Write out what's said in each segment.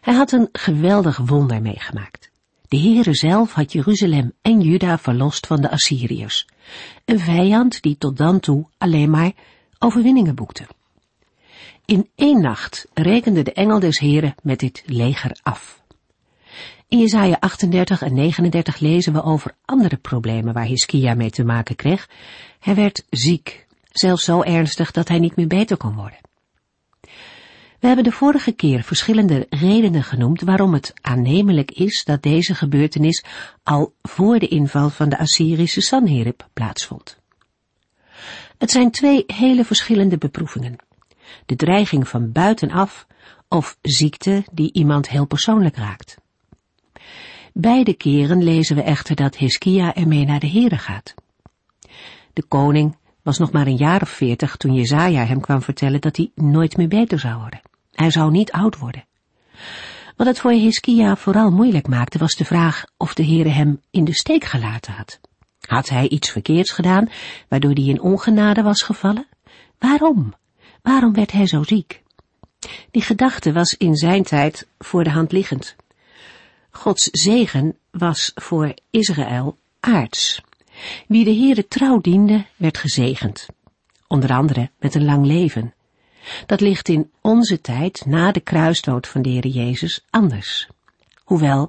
Hij had een geweldig wonder meegemaakt. De Heere zelf had Jeruzalem en Juda verlost van de Assyriërs, een vijand die tot dan toe alleen maar overwinningen boekte. In één nacht rekende de engel des Heren met dit leger af. In Jesaja 38 en 39 lezen we over andere problemen waar Hiskia mee te maken kreeg. Hij werd ziek, zelfs zo ernstig dat hij niet meer beter kon worden. We hebben de vorige keer verschillende redenen genoemd waarom het aannemelijk is dat deze gebeurtenis al voor de inval van de Assyrische Sanherib plaatsvond. Het zijn twee hele verschillende beproevingen. De dreiging van buitenaf of ziekte die iemand heel persoonlijk raakt. Beide keren lezen we echter dat Hiskia ermee naar de Here gaat. De koning was nog maar een jaar of veertig toen Jezaja hem kwam vertellen dat hij nooit meer beter zou worden. Hij zou niet oud worden. Wat het voor Hiskia vooral moeilijk maakte was de vraag of de Heere hem in de steek gelaten had. Had hij iets verkeerds gedaan, waardoor hij in ongenade was gevallen? Waarom? Waarom werd hij zo ziek? Die gedachte was in zijn tijd voor de hand liggend. Gods zegen was voor Israël aards. Wie de Heere trouw diende, werd gezegend. Onder andere met een lang leven. Dat ligt in onze tijd, na de kruisdood van de Heer Jezus, anders. Hoewel,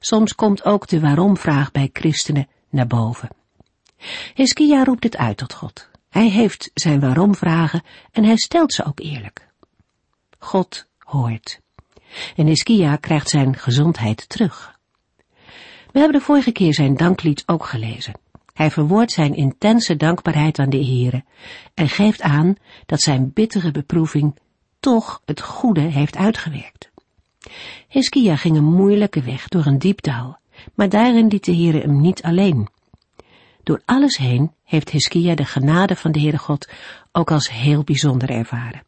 soms komt ook de waarom-vraag bij christenen naar boven. Hiskia roept het uit tot God. Hij heeft zijn waarom-vragen en hij stelt ze ook eerlijk. God hoort. En Hiskia krijgt zijn gezondheid terug. We hebben de vorige keer zijn danklied ook gelezen. Hij verwoordt zijn intense dankbaarheid aan de Heere en geeft aan dat zijn bittere beproeving toch het goede heeft uitgewerkt. Hiskia ging een moeilijke weg door een diep dal, maar daarin liet de Heere hem niet alleen. Door alles heen heeft Hiskia de genade van de Heere God ook als heel bijzonder ervaren.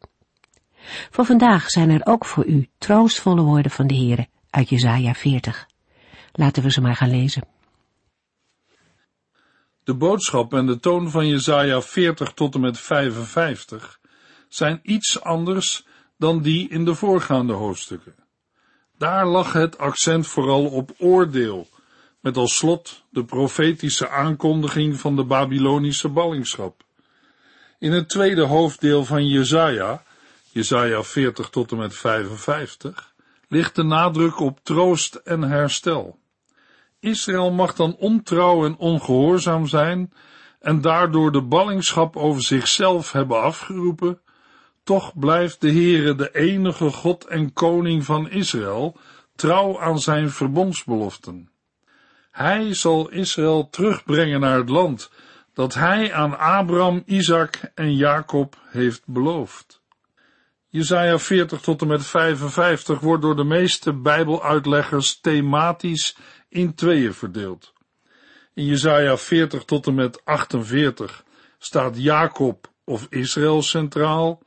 Voor vandaag zijn er ook voor u troostvolle woorden van de Heere uit Jesaja 40. Laten we ze maar gaan lezen. De boodschap en de toon van Jesaja 40 tot en met 55 zijn iets anders dan die in de voorgaande hoofdstukken. Daar lag het accent vooral op oordeel, met als slot de profetische aankondiging van de Babylonische ballingschap. In het tweede hoofddeel van Jesaja, Jesaja 40 tot en met 55, ligt de nadruk op troost en herstel. Israël mag dan ontrouw en ongehoorzaam zijn en daardoor de ballingschap over zichzelf hebben afgeroepen, toch blijft de Heere de enige God en koning van Israël trouw aan zijn verbondsbeloften. Hij zal Israël terugbrengen naar het land dat hij aan Abraham, Isaac en Jacob heeft beloofd. Jesaja 40 tot en met 55 wordt door de meeste Bijbeluitleggers thematisch in tweeën verdeeld. In Jesaja 40 tot en met 48 staat Jacob of Israël centraal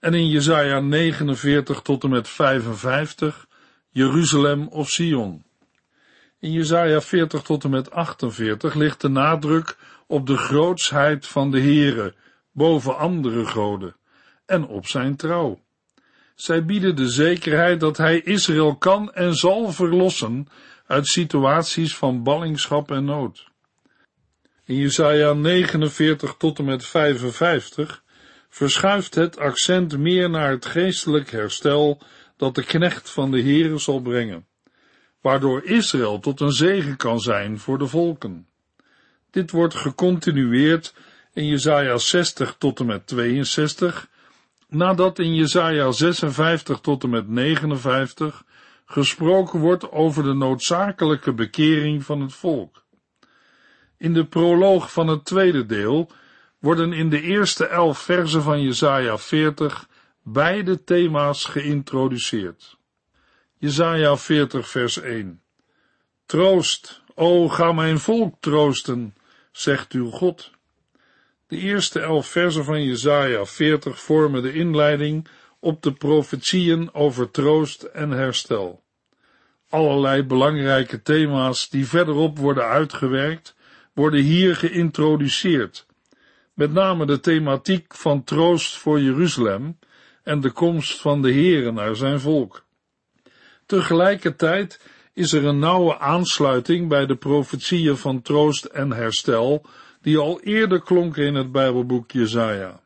en in Jesaja 49 tot en met 55 Jeruzalem of Sion. In Jesaja 40 tot en met 48 ligt de nadruk op de grootsheid van de Heere boven andere goden en op zijn trouw. Zij bieden de zekerheid dat hij Israël kan en zal verlossen uit situaties van ballingschap en nood. In Jesaja 49 tot en met 55 verschuift het accent meer naar het geestelijk herstel dat de knecht van de Heere zal brengen, waardoor Israël tot een zegen kan zijn voor de volken. Dit wordt gecontinueerd in Jesaja 60 tot en met 62, nadat in Jesaja 56 tot en met 59 gesproken wordt over de noodzakelijke bekering van het volk. In de proloog van het tweede deel worden in de eerste elf versen van Jesaja 40 beide thema's geïntroduceerd. Jezaja 40 vers 1. Troost, o ga mijn volk troosten, zegt uw God. De eerste elf versen van Jezaja 40 vormen de inleiding op de profetieën over troost en herstel. Allerlei belangrijke thema's die verderop worden uitgewerkt, worden hier geïntroduceerd. Met name de thematiek van troost voor Jeruzalem en de komst van de Heere naar zijn volk. Tegelijkertijd is er een nauwe aansluiting bij de profetieën van troost en herstel, die al eerder klonken in het Bijbelboek Jezaja.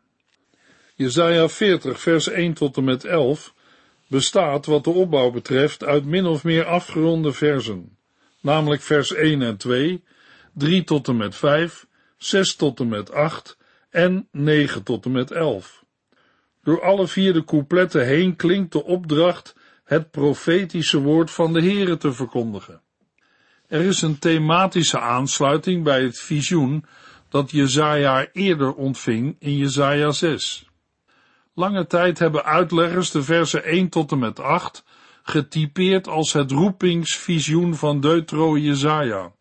Jezaja 40 vers 1 tot en met 11 bestaat wat de opbouw betreft uit min of meer afgeronde versen, namelijk vers 1 en 2, 3 tot en met 5, 6 tot en met 8 en 9 tot en met 11. Door alle vier de coupletten heen klinkt de opdracht het profetische woord van de Heere te verkondigen. Er is een thematische aansluiting bij het visioen dat Jezaja eerder ontving in Jezaja 6. Lange tijd hebben uitleggers de versen 1 tot en met 8 getypeerd als het roepingsvisioen van Deutro Jezaja.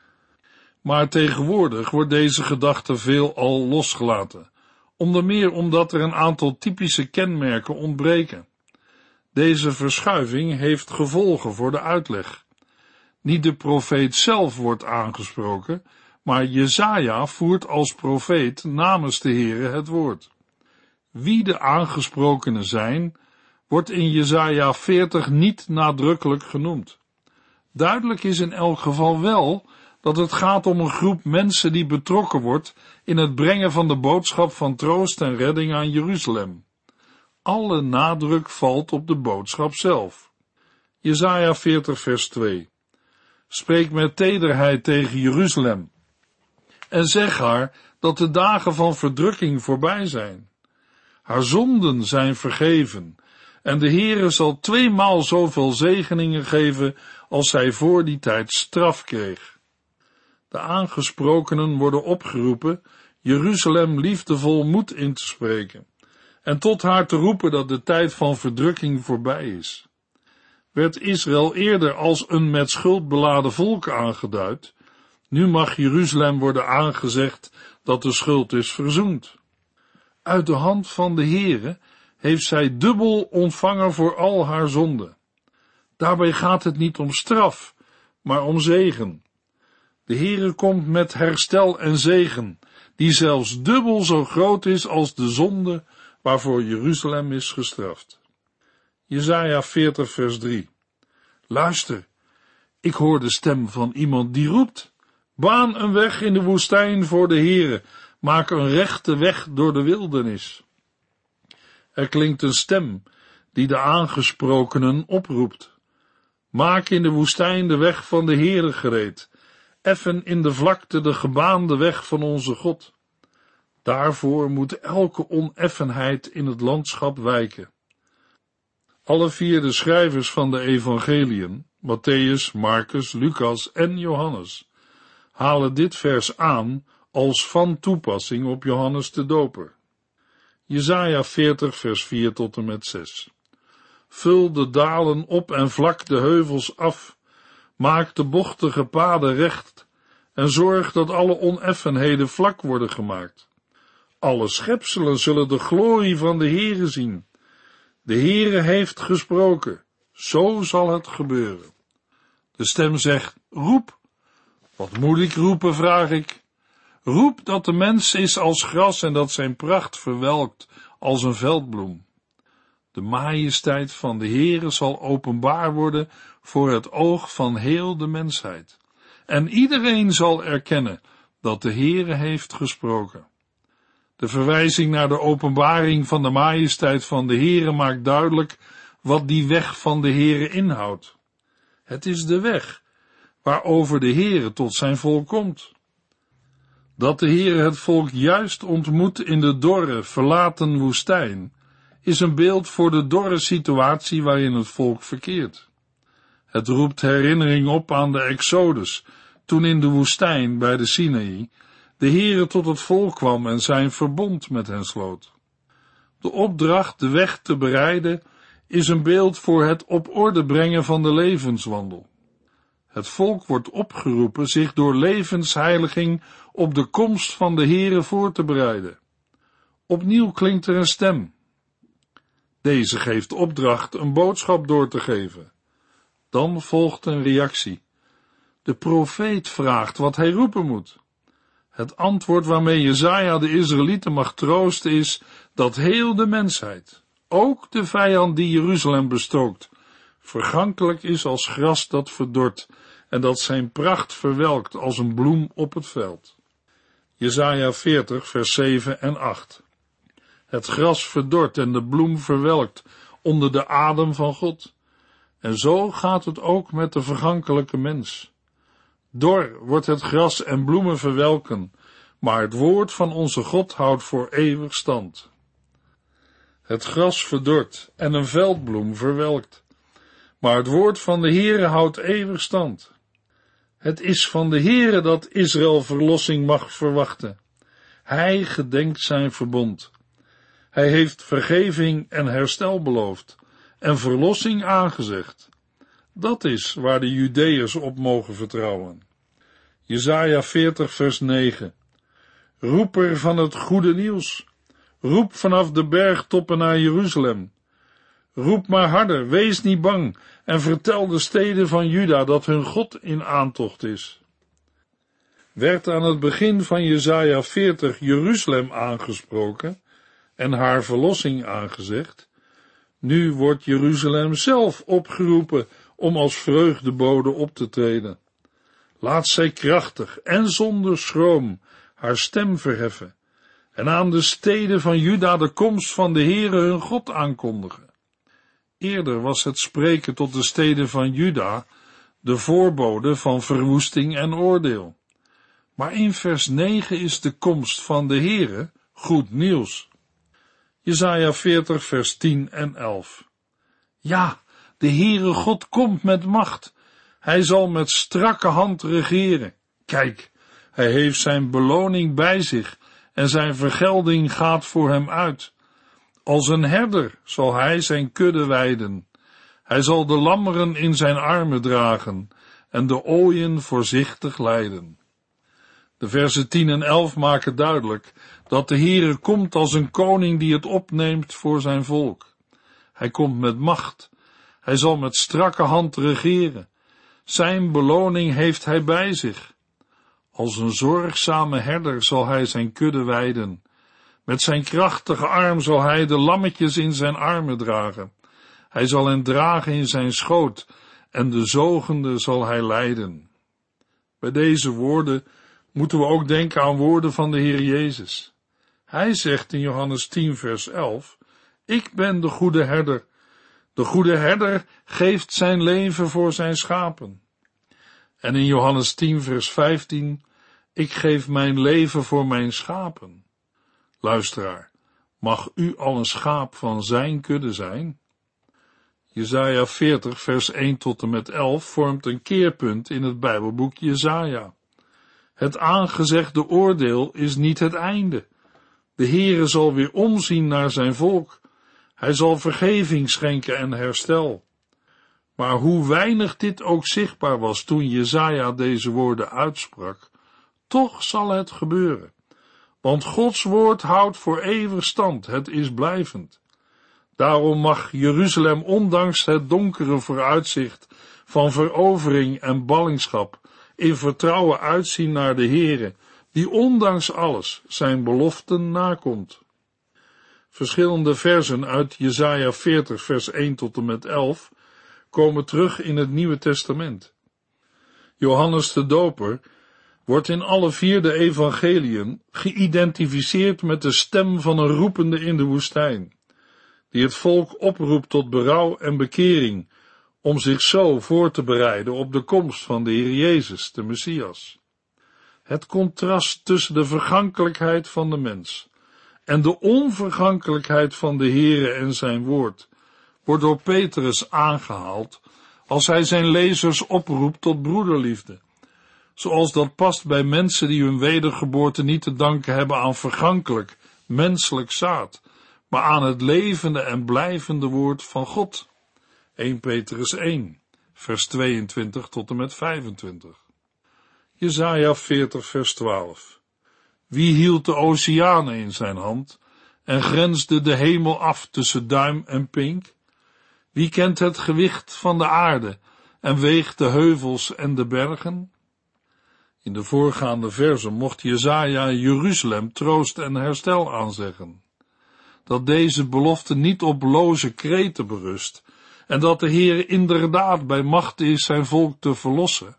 Maar tegenwoordig wordt deze gedachte veel al losgelaten, onder meer omdat er een aantal typische kenmerken ontbreken. Deze verschuiving heeft gevolgen voor de uitleg. Niet de profeet zelf wordt aangesproken, maar Jezaja voert als profeet namens de Heere het woord. Wie de aangesprokenen zijn, wordt in Jezaja 40 niet nadrukkelijk genoemd. Duidelijk is in elk geval wel dat het gaat om een groep mensen die betrokken wordt in het brengen van de boodschap van troost en redding aan Jeruzalem. Alle nadruk valt op de boodschap zelf. Jezaja 40 vers 2 Spreek met tederheid tegen Jeruzalem en zeg haar dat de dagen van verdrukking voorbij zijn. Haar zonden zijn vergeven en de Heere zal tweemaal zoveel zegeningen geven als zij voor die tijd straf kreeg. De aangesprokenen worden opgeroepen Jeruzalem liefdevol moed in te spreken en tot haar te roepen dat de tijd van verdrukking voorbij is. Werd Israël eerder als een met schuld beladen volk aangeduid, nu mag Jeruzalem worden aangezegd dat de schuld is verzoend. Uit de hand van de Heere heeft zij dubbel ontvangen voor al haar zonden. Daarbij gaat het niet om straf, maar om zegen. De Heere komt met herstel en zegen, die zelfs dubbel zo groot is als de zonde waarvoor Jeruzalem is gestraft. Jezaja 40 vers 3 Luister, ik hoor de stem van iemand die roept, baan een weg in de woestijn voor de Heere, maak een rechte weg door de wildernis. Er klinkt een stem die de aangesprokenen oproept. Maak in de woestijn de weg van de Heere gereed, effen in de vlakte de gebaande weg van onze God. Daarvoor moet elke oneffenheid in het landschap wijken. Alle vier de schrijvers van de evangeliën, Matthäus, Marcus, Lucas en Johannes, halen dit vers aan als van toepassing op Johannes de Doper. Jezaja 40 vers 4 tot en met 6. Vul de dalen op en vlak de heuvels af, maak de bochtige paden recht en zorg dat alle oneffenheden vlak worden gemaakt. Alle schepselen zullen de glorie van de Heere zien. De Heere heeft gesproken, zo zal het gebeuren. De stem zegt, roep. Wat moet ik roepen, vraag ik. Roep dat de mens is als gras en dat zijn pracht verwelkt als een veldbloem. De majesteit van de Heere zal openbaar worden voor het oog van heel de mensheid. En iedereen zal erkennen dat de Heere heeft gesproken. De verwijzing naar de openbaring van de majesteit van de Heere maakt duidelijk wat die weg van de Heere inhoudt. Het is de weg waarover de Heere tot zijn volk komt. Dat de Heere het volk juist ontmoet in de dorre, verlaten woestijn, is een beeld voor de dorre situatie waarin het volk verkeert. Het roept herinnering op aan de Exodus, toen in de woestijn bij de Sinaï de Heere tot het volk kwam en zijn verbond met hen sloot. De opdracht de weg te bereiden is een beeld voor het op orde brengen van de levenswandel. Het volk wordt opgeroepen zich door levensheiliging op de komst van de Here voor te bereiden. Opnieuw klinkt er een stem. Deze geeft opdracht een boodschap door te geven. Dan volgt een reactie. De profeet vraagt wat hij roepen moet. Het antwoord waarmee Jezaja de Israëlieten mag troosten is dat heel de mensheid, ook de vijand die Jeruzalem bestookt, vergankelijk is als gras dat verdort en dat zijn pracht verwelkt als een bloem op het veld. Jezaja 40 vers 7 en 8 Het gras verdort en de bloem verwelkt onder de adem van God. En zo gaat het ook met de vergankelijke mens. Dor wordt het gras en bloemen verwelken, maar het woord van onze God houdt voor eeuwig stand. Het gras verdort en een veldbloem verwelkt, maar het woord van de Heere houdt eeuwig stand. Het is van de Heere dat Israël verlossing mag verwachten. Hij gedenkt zijn verbond. Hij heeft vergeving en herstel beloofd en verlossing aangezegd. Dat is waar de Judeërs op mogen vertrouwen. Jesaja 40 vers 9 Roeper van het goede nieuws. Roep vanaf de bergtoppen naar Jeruzalem. Roep maar harder, wees niet bang en vertel de steden van Juda dat hun God in aantocht is. Werd aan het begin van Jesaja 40 Jeruzalem aangesproken en haar verlossing aangezegd, nu wordt Jeruzalem zelf opgeroepen om als vreugdebode op te treden. Laat zij krachtig en zonder schroom haar stem verheffen en aan de steden van Juda de komst van de Heere hun God aankondigen. Eerder was het spreken tot de steden van Juda de voorbode van verwoesting en oordeel. Maar in vers 9 is de komst van de Heere goed nieuws. Jesaja 40 vers 10 en 11. Ja, de Heere God komt met macht. Hij zal met strakke hand regeren. Kijk, hij heeft zijn beloning bij zich en zijn vergelding gaat voor hem uit. Als een herder zal hij zijn kudde weiden. Hij zal de lammeren in zijn armen dragen en de ooien voorzichtig leiden. De versen 10 en 11 maken duidelijk dat de Heere komt als een koning die het opneemt voor zijn volk. Hij komt met macht. Hij zal met strakke hand regeren. Zijn beloning heeft hij bij zich. Als een zorgzame herder zal hij zijn kudde weiden. Met zijn krachtige arm zal hij de lammetjes in zijn armen dragen. Hij zal hen dragen in zijn schoot en de zogende zal hij leiden. Bij deze woorden moeten we ook denken aan woorden van de Heer Jezus. Hij zegt in Johannes 10 vers 11, Ik ben de goede herder. De goede herder geeft zijn leven voor zijn schapen. En in Johannes 10 vers 15, Ik geef mijn leven voor mijn schapen. Luisteraar, mag u al een schaap van zijn kudde zijn? Jezaja 40 vers 1 tot en met 11 vormt een keerpunt in het Bijbelboek Jezaja. Het aangezegde oordeel is niet het einde. De Heere zal weer omzien naar zijn volk. Hij zal vergeving schenken en herstel. Maar hoe weinig dit ook zichtbaar was toen Jezaja deze woorden uitsprak, toch zal het gebeuren. Want Gods woord houdt voor eeuwig stand, het is blijvend. Daarom mag Jeruzalem ondanks het donkere vooruitzicht van verovering en ballingschap in vertrouwen uitzien naar de Heere, die ondanks alles zijn beloften nakomt. Verschillende versen uit Jesaja 40 vers 1 tot en met 11 komen terug in het Nieuwe Testament. Johannes de Doper wordt in alle vier de evangeliën geïdentificeerd met de stem van een roepende in de woestijn, die het volk oproept tot berouw en bekering, om zich zo voor te bereiden op de komst van de Heer Jezus, de Messias. Het contrast tussen de vergankelijkheid van de mens en de onvergankelijkheid van de Heere en zijn woord wordt door Petrus aangehaald als hij zijn lezers oproept tot broederliefde zoals dat past bij mensen die hun wedergeboorte niet te danken hebben aan vergankelijk, menselijk zaad, maar aan het levende en blijvende woord van God. 1 Petrus 1, vers 22 tot en met 25. Jezaja 40, vers 12. Wie hield de oceanen in zijn hand en grensde de hemel af tussen duim en pink? Wie kent het gewicht van de aarde en weegt de heuvels en de bergen? In de voorgaande versen mocht Jezaja Jeruzalem troost en herstel aanzeggen. Dat deze belofte niet op loze kreten berust en dat de Heer inderdaad bij macht is zijn volk te verlossen,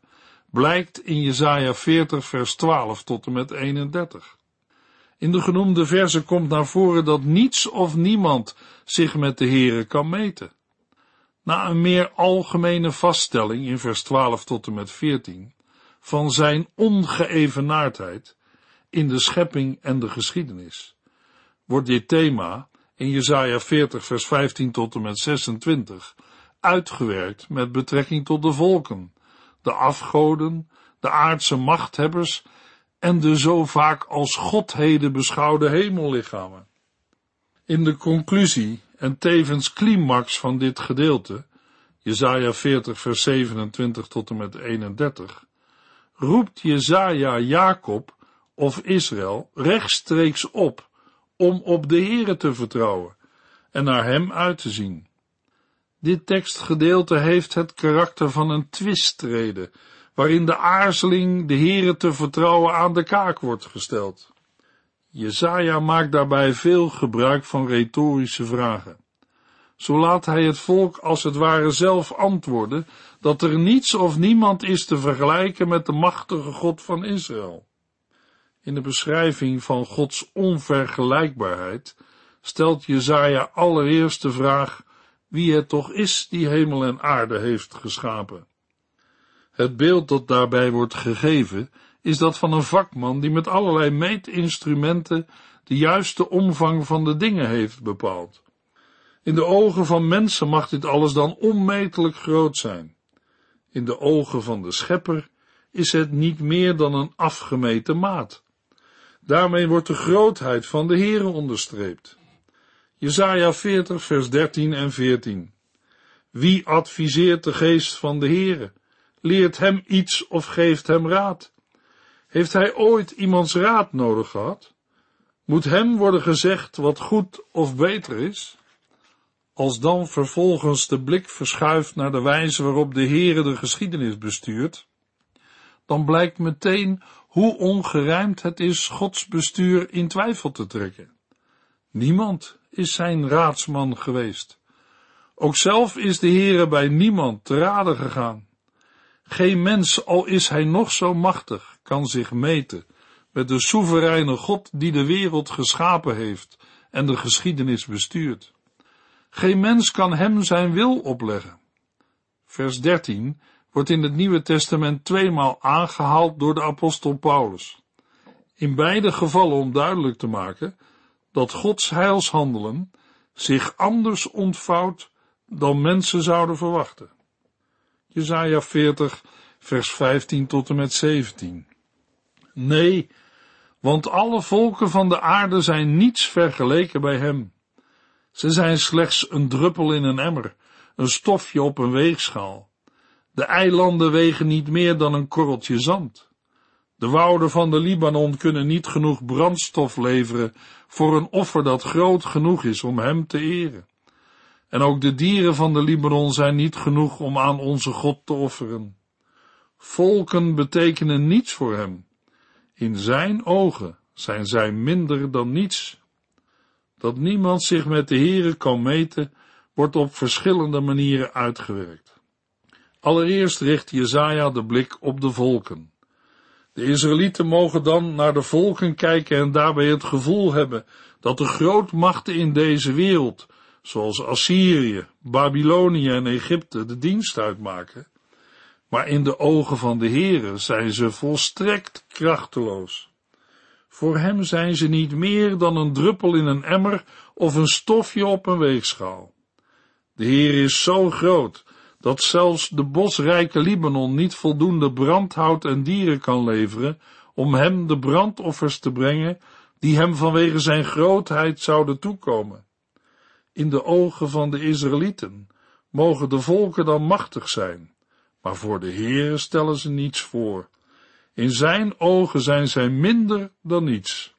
blijkt in Jesaja 40 vers 12 tot en met 31. In de genoemde verse komt naar voren dat niets of niemand zich met de Heere kan meten. Na een meer algemene vaststelling in vers 12 tot en met 14 van zijn ongeëvenaardheid in de schepping en de geschiedenis, wordt dit thema in Jesaja 40 vers 15 tot en met 26 uitgewerkt met betrekking tot de volken, de afgoden, de aardse machthebbers en de zo vaak als godheden beschouwde hemellichamen. In de conclusie en tevens climax van dit gedeelte, Jesaja 40 vers 27 tot en met 31, roept Jezaja Jacob of Israël rechtstreeks op om op de Heere te vertrouwen en naar hem uit te zien. Dit tekstgedeelte heeft het karakter van een twistrede, waarin de aarzeling de Heere te vertrouwen aan de kaak wordt gesteld. Jezaja maakt daarbij veel gebruik van retorische vragen. Zo laat hij het volk als het ware zelf antwoorden dat er niets of niemand is te vergelijken met de machtige God van Israël. In de beschrijving van Gods onvergelijkbaarheid stelt Jezaja allereerst de vraag wie het toch is die hemel en aarde heeft geschapen. Het beeld dat daarbij wordt gegeven is dat van een vakman die met allerlei meetinstrumenten de juiste omvang van de dingen heeft bepaald. In de ogen van mensen mag dit alles dan onmetelijk groot zijn. In de ogen van de schepper is het niet meer dan een afgemeten maat. Daarmee wordt de grootheid van de Heere onderstreept. Jesaja 40 vers 13 en 14. Wie adviseert de geest van de Heere? Leert hem iets of geeft hem raad? Heeft hij ooit iemands raad nodig gehad? Moet hem worden gezegd wat goed of beter is? Als dan vervolgens de blik verschuift naar de wijze waarop de Heere de geschiedenis bestuurt, dan blijkt meteen hoe ongerijmd het is Gods bestuur in twijfel te trekken. Niemand is zijn raadsman geweest. Ook zelf is de Heere bij niemand te raden gegaan. Geen mens, al is hij nog zo machtig, kan zich meten met de soevereine God die de wereld geschapen heeft en de geschiedenis bestuurt. Geen mens kan hem zijn wil opleggen. Vers 13 wordt in het Nieuwe Testament tweemaal aangehaald door de apostel Paulus. In beide gevallen om duidelijk te maken dat Gods heilshandelen zich anders ontvouwt dan mensen zouden verwachten. Jesaja 40, vers 15 tot en met 17. Nee, want alle volken van de aarde zijn niets vergeleken bij hem. Ze zijn slechts een druppel in een emmer, een stofje op een weegschaal. De eilanden wegen niet meer dan een korreltje zand. De wouden van de Libanon kunnen niet genoeg brandstof leveren voor een offer dat groot genoeg is om hem te eren. En ook de dieren van de Libanon zijn niet genoeg om aan onze God te offeren. Volken betekenen niets voor hem. In zijn ogen zijn zij minder dan niets. Dat niemand zich met de Here kan meten, wordt op verschillende manieren uitgewerkt. Allereerst richt Jezaja de blik op de volken. De Israëlieten mogen dan naar de volken kijken en daarbij het gevoel hebben dat de grootmachten in deze wereld, zoals Assyrië, Babylonië en Egypte, de dienst uitmaken. Maar in de ogen van de Heere zijn ze volstrekt krachteloos. Voor hem zijn ze niet meer dan een druppel in een emmer of een stofje op een weegschaal. De Heer is zo groot dat zelfs de bosrijke Libanon niet voldoende brandhout en dieren kan leveren om hem de brandoffers te brengen die hem vanwege zijn grootheid zouden toekomen. In de ogen van de Israëlieten mogen de volken dan machtig zijn, maar voor de Heere stellen ze niets voor. In zijn ogen zijn zij minder dan niets.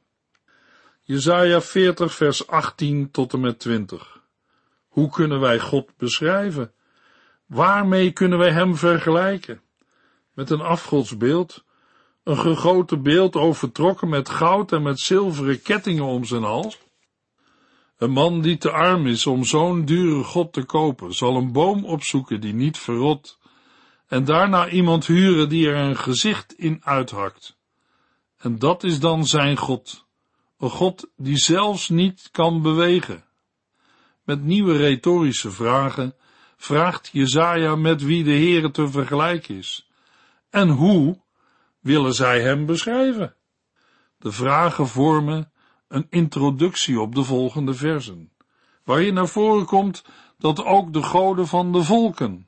Jezaja 40 vers 18 tot en met 20. Hoe kunnen wij God beschrijven? Waarmee kunnen wij hem vergelijken? Met een afgodsbeeld? Een gegoten beeld overtrokken met goud en met zilveren kettingen om zijn hals? Een man die te arm is om zo'n dure God te kopen, zal een boom opzoeken die niet verrot, en daarna iemand huren die er een gezicht in uithakt. En dat is dan zijn God, een God die zelfs niet kan bewegen. Met nieuwe retorische vragen vraagt Jezaja met wie de Heere te vergelijken is. En hoe willen zij hem beschrijven? De vragen vormen een introductie op de volgende versen, waarin naar voren komt dat ook de goden van de volken,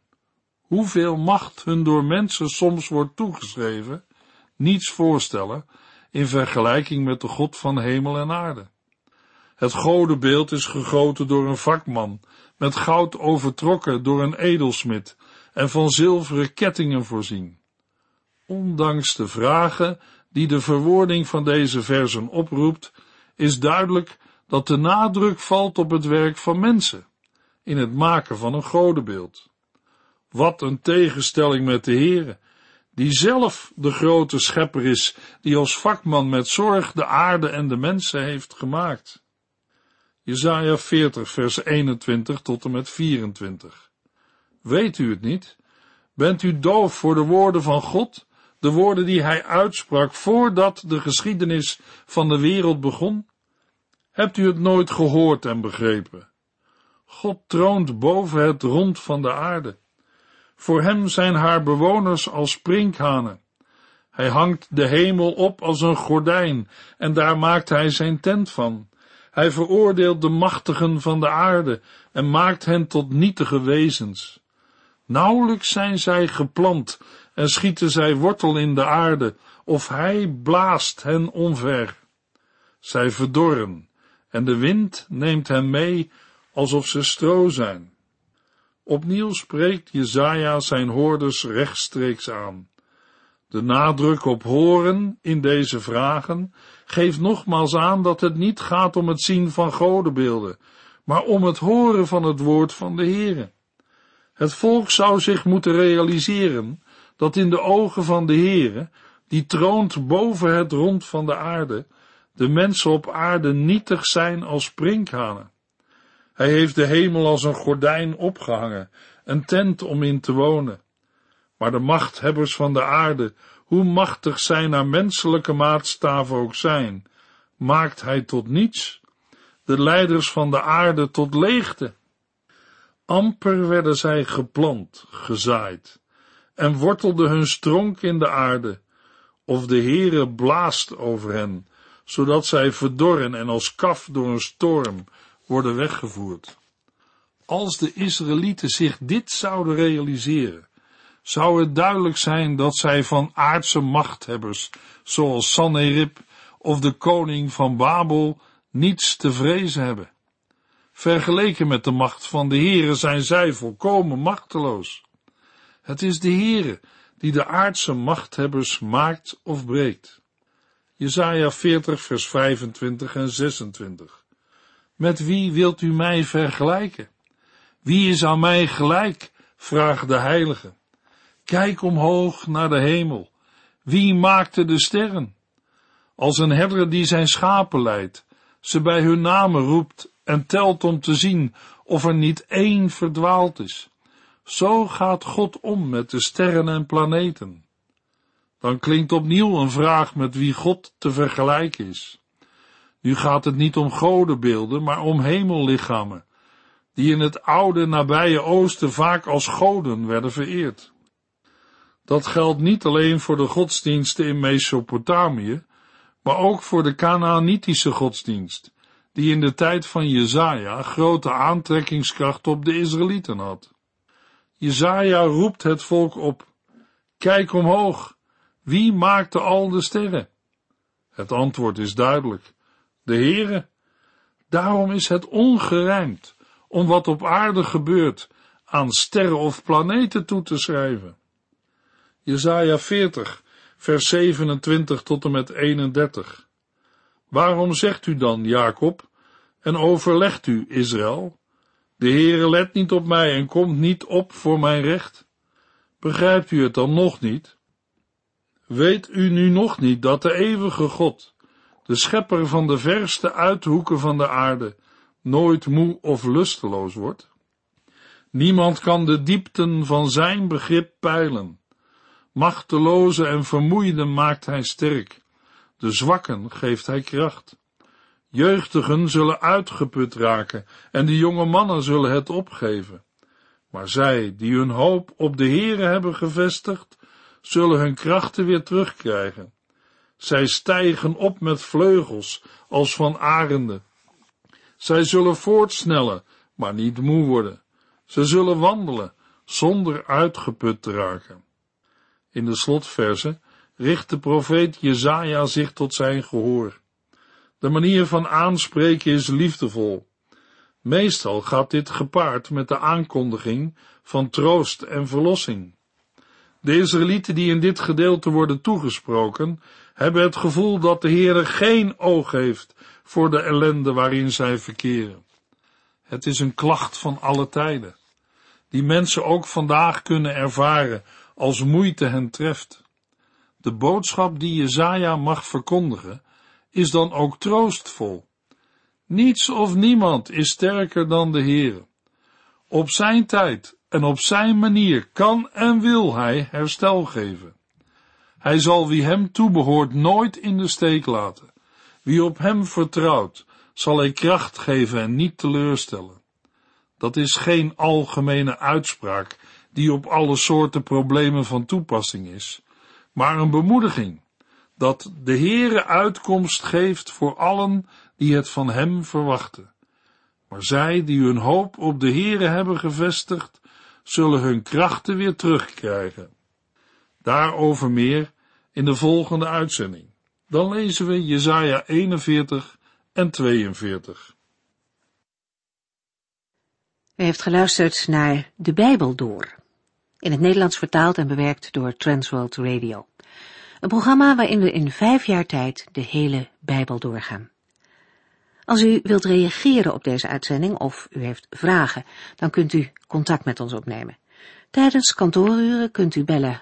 hoeveel macht hun door mensen soms wordt toegeschreven, niets voorstellen in vergelijking met de God van hemel en aarde. Het godenbeeld is gegoten door een vakman, met goud overtrokken door een edelsmid en van zilveren kettingen voorzien. Ondanks de vragen die de verwoording van deze versen oproept, is duidelijk dat de nadruk valt op het werk van mensen, in het maken van een godenbeeld. Wat een tegenstelling met de Heere, die zelf de grote schepper is, die als vakman met zorg de aarde en de mensen heeft gemaakt. Jesaja 40 vers 21 tot en met 24. Weet u het niet? Bent u doof voor de woorden van God, de woorden die hij uitsprak voordat de geschiedenis van de wereld begon? Hebt u het nooit gehoord en begrepen? God troont boven het rond van de aarde. Voor hem zijn haar bewoners als sprinkhanen. Hij hangt de hemel op als een gordijn en daar maakt hij zijn tent van. Hij veroordeelt de machtigen van de aarde en maakt hen tot nietige wezens. Nauwelijks zijn zij geplant en schieten zij wortel in de aarde, of hij blaast hen omver. Zij verdorren en de wind neemt hen mee alsof ze stro zijn. Opnieuw spreekt Jezaja zijn hoorders rechtstreeks aan. De nadruk op horen in deze vragen geeft nogmaals aan dat het niet gaat om het zien van godenbeelden, maar om het horen van het woord van de Heere. Het volk zou zich moeten realiseren dat in de ogen van de Heere, die troont boven het rond van de aarde, de mensen op aarde nietig zijn als sprinkhanen. Hij heeft de hemel als een gordijn opgehangen, een tent om in te wonen. Maar de machthebbers van de aarde, hoe machtig zij naar menselijke maatstaven ook zijn, maakt hij tot niets, de leiders van de aarde tot leegte. Amper werden zij geplant, gezaaid, en wortelde hun stronk in de aarde, of de Heere blaast over hen, zodat zij verdorren en als kaf door een storm worden weggevoerd. Als de Israëlieten zich dit zouden realiseren, zou het duidelijk zijn dat zij van aardse machthebbers, zoals Sanherib of de koning van Babel, niets te vrezen hebben. Vergeleken met de macht van de Heere zijn zij volkomen machteloos. Het is de Heere die de aardse machthebbers maakt of breekt. Jesaja 40 vers 25 en 26. Met wie wilt u mij vergelijken? Wie is aan mij gelijk? vraagt de heilige. Kijk omhoog naar de hemel. Wie maakte de sterren? Als een herder die zijn schapen leidt, ze bij hun namen roept en telt om te zien of er niet één verdwaald is. Zo gaat God om met de sterren en planeten. Dan klinkt opnieuw een vraag met wie God te vergelijken is. Nu gaat het niet om godenbeelden, maar om hemellichamen, die in het oude nabije oosten vaak als goden werden vereerd. Dat geldt niet alleen voor de godsdiensten in Mesopotamië, maar ook voor de Canaanitische godsdienst, die in de tijd van Jezaja grote aantrekkingskracht op de Israëlieten had. Jezaja roept het volk op, kijk omhoog, wie maakte al de sterren? Het antwoord is duidelijk, de Heere. Daarom is het ongerijmd, om wat op aarde gebeurt aan sterren of planeten toe te schrijven. Jesaja 40, vers 27 tot en met 31. Waarom zegt u dan, Jacob, en overlegt u, Israël? De Heere let niet op mij en komt niet op voor mijn recht. Begrijpt u het dan nog niet? Weet u nu nog niet dat de eeuwige God, de schepper van de verste uithoeken van de aarde, nooit moe of lusteloos wordt? Niemand kan de diepten van zijn begrip peilen. Machteloze en vermoeide maakt hij sterk. De zwakken geeft hij kracht. Jeugdigen zullen uitgeput raken en de jonge mannen zullen het opgeven. Maar zij die hun hoop op de Heere hebben gevestigd, zullen hun krachten weer terugkrijgen. Zij stijgen op met vleugels als van arenden. Zij zullen voortsnellen, maar niet moe worden. Ze zullen wandelen zonder uitgeput te raken. In de slotverse richt de profeet Jezaja zich tot zijn gehoor. De manier van aanspreken is liefdevol. Meestal gaat dit gepaard met de aankondiging van troost en verlossing. De Israëlieten die in dit gedeelte worden toegesproken, hebben het gevoel dat de Heere geen oog heeft voor de ellende waarin zij verkeren. Het is een klacht van alle tijden, die mensen ook vandaag kunnen ervaren als moeite hen treft. De boodschap die Jezaja mag verkondigen, is dan ook troostvol. Niets of niemand is sterker dan de Heere. Op zijn tijd en op zijn manier kan en wil hij herstel geven. Hij zal wie hem toebehoort nooit in de steek laten. Wie op hem vertrouwt, zal hij kracht geven en niet teleurstellen. Dat is geen algemene uitspraak die op alle soorten problemen van toepassing is, maar een bemoediging dat de Heere uitkomst geeft voor allen die het van hem verwachten. Maar zij die hun hoop op de Heere hebben gevestigd, zullen hun krachten weer terugkrijgen. Daarover meer in de volgende uitzending. Dan lezen we Jesaja 41 en 42. U heeft geluisterd naar De Bijbel Door, in het Nederlands vertaald en bewerkt door Transworld Radio. Een programma waarin we in vijf jaar tijd de hele Bijbel doorgaan. Als u wilt reageren op deze uitzending of u heeft vragen, dan kunt u contact met ons opnemen. Tijdens kantooruren kunt u bellen